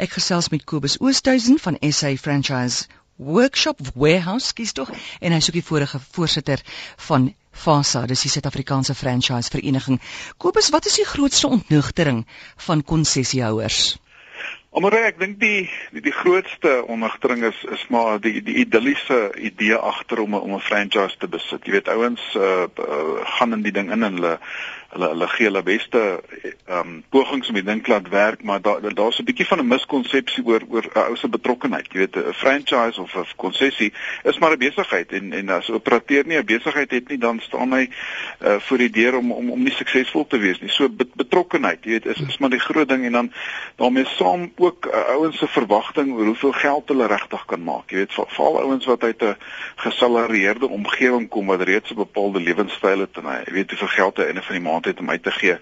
Ek gesels met Kobus Oosthuizen van SA Franchise Workshop Warehouse, skies tog, en hy's ook die vorige voorsitter van FASA, dis die Suid-Afrikaanse Franchise Vereniging. Kobus, wat is die grootste ontnugtering van konsessiehouers? Omre ek dink die, die die grootste onnigtering is is maar die die idilliese idee agter om 'n om 'n franchise te besit. Jy weet ouens uh, uh, gaan in die ding in en hulle hulle hulle gee hulle beste ehm um, pogings om die ding laat werk, maar daar daar's 'n bietjie van 'n miskonsepsie oor oor 'n ou se betrokkeheid. Jy weet 'n franchise of 'n konsessie is maar 'n besigheid en en as 'n operateur nie 'n besigheid het nie, dan staan hy uh, voor die deur om om om nie suksesvol te wees nie. So betrokkeheid, jy weet, is is maar die groot ding en dan daarmee saam ook uh, ouens se verwagting oor hoeveel geld hulle regtig kan maak. Jy weet, veral ouens wat uit 'n gesalarieerde omgewing kom wat reeds 'n bepaalde lewenstyl het en hy weet hoeveel geld hy in 'n van die maand maand het om uit te gee.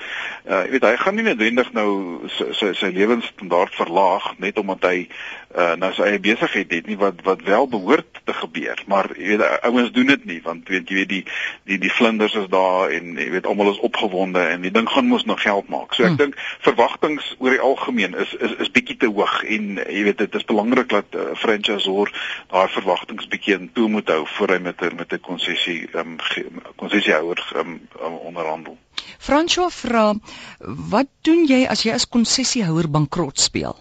Uh jy weet hy gaan nie noodwendig nou sy sy, sy lewensstandaard verlaag net omdat hy uh nou sy eie besigheid het nie wat wat wel behoort te gebeur. Maar jy weet ouens doen dit nie want weet jy weet die die die vlinders is daar en jy weet almal is opgewonde en die ding gaan mos nog geld maak. So ek hmm. dink verwagtinge oor die algemeen is is is bietjie te hoog en jy weet dit is belangrik dat uh, franchisor daai verwagtinge bietjie in toe moet hou voor hy met met 'n konsessie ehm um, konsessiehouer um, um, onderhandel. François vra, wat doen jy as jy as konsessiehouer bankrot speel?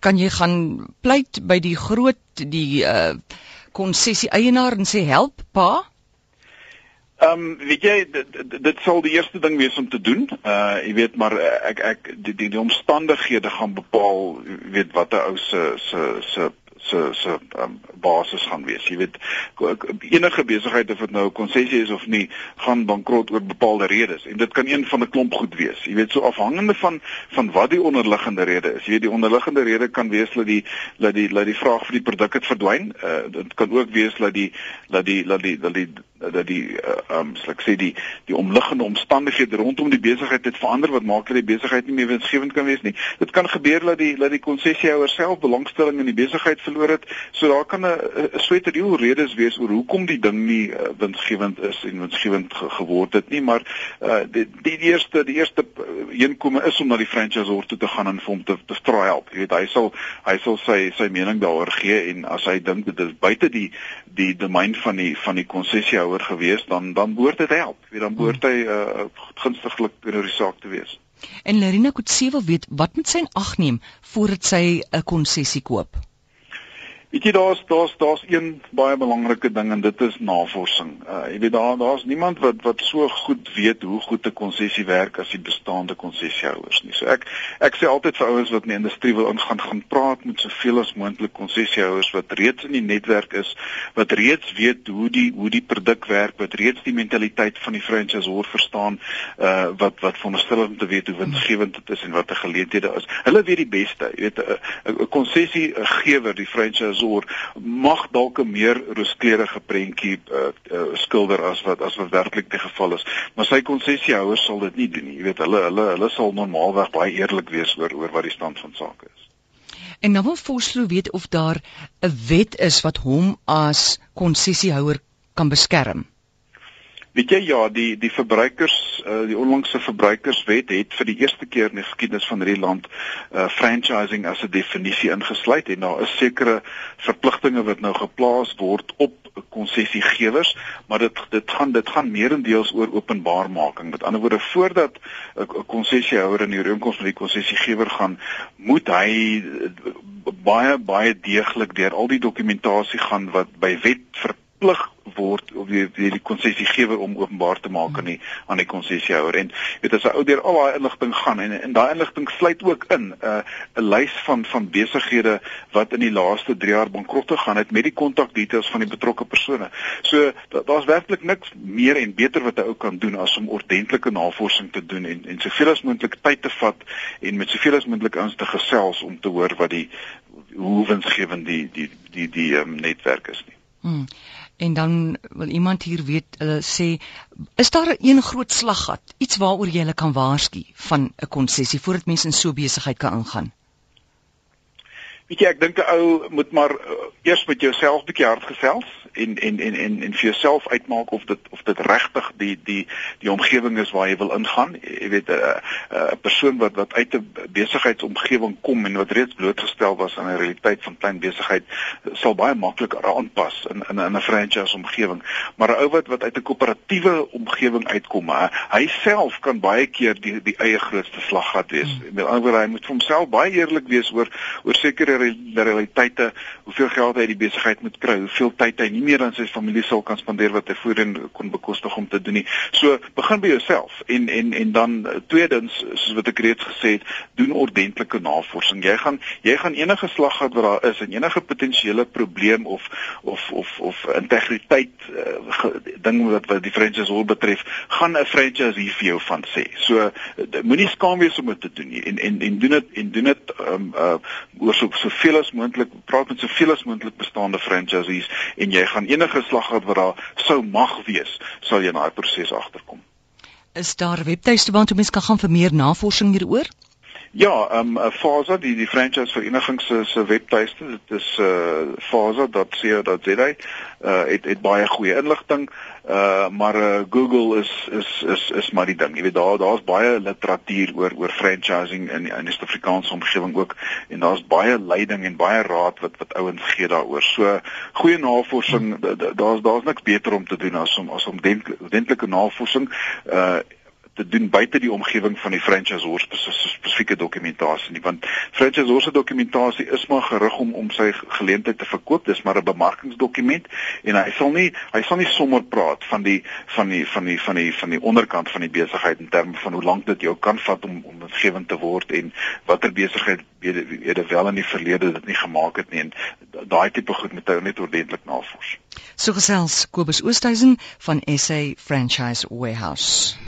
Kan jy gaan pleit by die groot die uh konsessie eienaar en sê help pa? Ehm um, weet jy dit, dit sal die eerste ding wees om te doen. Uh jy weet maar ek ek die die, die omstandighede gaan bepaal weet wat 'n ou se se se se se um, basis gaan wees. Jy weet enige besigheid of dit nou 'n konsessie is of nie, gaan bankrot oor bepaalde redes en dit kan een van 'n klomp goed wees. Jy weet so afhangende van van wat die onderliggende rede is. Jy weet die onderliggende rede kan wees dat die dat die dat die vraag vir die produk het verdwyn. Uh, dit kan ook wees dat die dat die dat die dat die dat die uh, um ek sê die die omliggende omstandighede rondom die besigheid het verander wat maak dat die besigheid nie meer winsgewend kan wees nie. Dit kan gebeur dat die dat die konsessiehouer self belangstelling in die besigheid verloor het. So daar kan 'n sweterreel redes wees oor hoekom die ding nie uh, winsgewend is en winsgewend ge geword het nie, maar uh, die, die eerste die eerste inkome is om na die franchisor toe te gaan en vir hom te te vra help. Jy weet hy sal hy sal sy sy mening daaroor gee en as hy dink dit is buite die die domein van die van die konsessiehouer gewees, dan dan behoort dit help. Jy weet dan behoort hy uh, gunstiglik teenoor die saak te wees. En Larina Kutse wil weet wat moet sy in ag neem voordat sy 'n konsessie koop? Weet jy daar's daar's daar's een baie belangrike ding en dit is navorsing. Uh jy weet daar daar's niemand wat wat so goed weet hoe goed 'n konsessie werk as die bestaande konsessiehouers nie. So ek ek sê altyd vir ouens wat in die industrie wil ingaan, gaan praat met soveel as moontlik konsessiehouers wat reeds in die netwerk is, wat reeds weet hoe die hoe die produk werk, wat reeds die mentaliteit van die franchisor verstaan, uh wat wat veronderstel om te weet hoe winsgewend dit is en wat 'n geleenthede is. Hulle weet die beste. Jy weet 'n konsessiegewer, die franchise sorg mag dalk 'n meer rooskleurige prentjie uh, uh, skilder as wat as wat werklik die geval is. Maar sy konsessiehouers sal dit nie doen nie. Jy weet hulle hulle hulle sal normaalweg baie eerlik wees oor oor wat die stand van sake is. En nou wil Vosloo weet of daar 'n wet is wat hom as konsessiehouer kan beskerm Weet jy ja, die die verbruikers uh, die onlangse verbruikerswet het vir die eerste keer in die geskiedenis van hierdie land uh, franchising as 'n definisie ingesluit en daar is sekere verpligtinge wat nou geplaas word op konsessiegewers, maar dit dit gaan dit gaan meerendeels oor openbaarmaking. Met ander woorde, voordat 'n konsessiehouer in die ooreenkoms met die konsessiegewer gaan, moet hy uh, baie baie deeglik deur al die dokumentasie gaan wat by wet verplig word of die die, die konsessiegewer om openbaar te maak aan die aan die konsessiehouer en weet as 'n ou deur al daai inligting gaan en en daai inligting sluit ook in 'n uh, 'n lys van van besighede wat in die laaste 3 jaar bankrot gegaan het met die kontakdetails van die betrokke persone. So daar's werklik niks meer en beter wat 'n ou kan doen as om ordentlike navorsing te doen en en soveel as moontlik tyd te vat en met soveel as moontlik ouens te gesels om te hoor wat die hoe winsgewend die die die die um, netwerk is nie. Hmm. En dan wil iemand hier weet, hulle sê, is daar 'n groot slaggat, iets waaroor jy hulle kan waarsku van 'n konsessie voordat mense in so besigheid kan ingaan? Weet jy, ek dink 'n ou moet maar uh, eers met jouself bietjie hard gesels en en en en en vir jouself uitmaak of dit of dit regtig die die die omgewing is waar jy wil ingaan. Jy weet 'n uh, 'n uh, persoon wat wat uit 'n besigheidsomgewing kom en wat reeds blootgestel was aan 'n realiteit van klein besigheid sal baie makliker aanpas in in 'n franchise omgewing. Maar 'n ou wat wat uit 'n koöperatiewe omgewing uitkom, uh, hy self kan baie keer die die eie grootste slaggat wees. Hmm. Met ander woorde, hy moet vir homself baie eerlik wees oor oor sekere realiteite, hoeveel geld hy die besigheid moet kry, hoeveel tyd hy nie meer aan sy familie sal kan spandeer wat hy voorheen kon bekostig om te doen nie. So begin by jouself en en en dan eh, tweedens soos wat ek reeds gesê het, doen ordentlike navorsing. Jy gaan jy gaan enige slag gehad wat daar is en enige potensiële probleem of of of of integriteit uh, ding wat wat die franchise hol betref, gaan 'n franchise hier vir jou van sê. So moenie skaam wees om dit te doen nie en en en doen dit en doen dit um, uh oor so soveel as moontlik praat met soveel as moontlik bestaande franchisees en jy gaan enige slag wat daar sou mag wees, sal jy in daai proses agterkom. Is daar webtuiste waar mense kan gaan vir meer navorsing hieroor? Ja, ehm um, Faza, die die franchise vereniging se se webtuiste, dit is uh eh, faza.co.za. Uh het het baie goeie inligting. Uh maar uh, Google is is is is maar die ding. Jy weet daar daar's baie literatuur oor oor franchising in in die Suid-Afrikaanse omgewing ook en daar's baie leiding en baie raad wat wat ouens gee daaroor. So goeie navorsing, daar's daar's niks beter om te doen as om as om dentlike navorsing uh te doen buite die omgewing van die franchisor spesifieke dokumentasie nie want franchisor se dokumentasie is maar gerig om om sy geleentheid te verkoop. Dis maar 'n bemarkingsdokument en hy sal nie hy sal nie sommer praat van die van die van die van die van die onderkant van die besigheid in terme van hoe lank dit jou kan vat om om winsgewend te word en watter besigheid wede wel in die verlede dit nie gemaak het nie. En daai tipe goed moet ou net ordentlik navors. So gesels Kobus Oosthuizen van SA Franchise Warehouse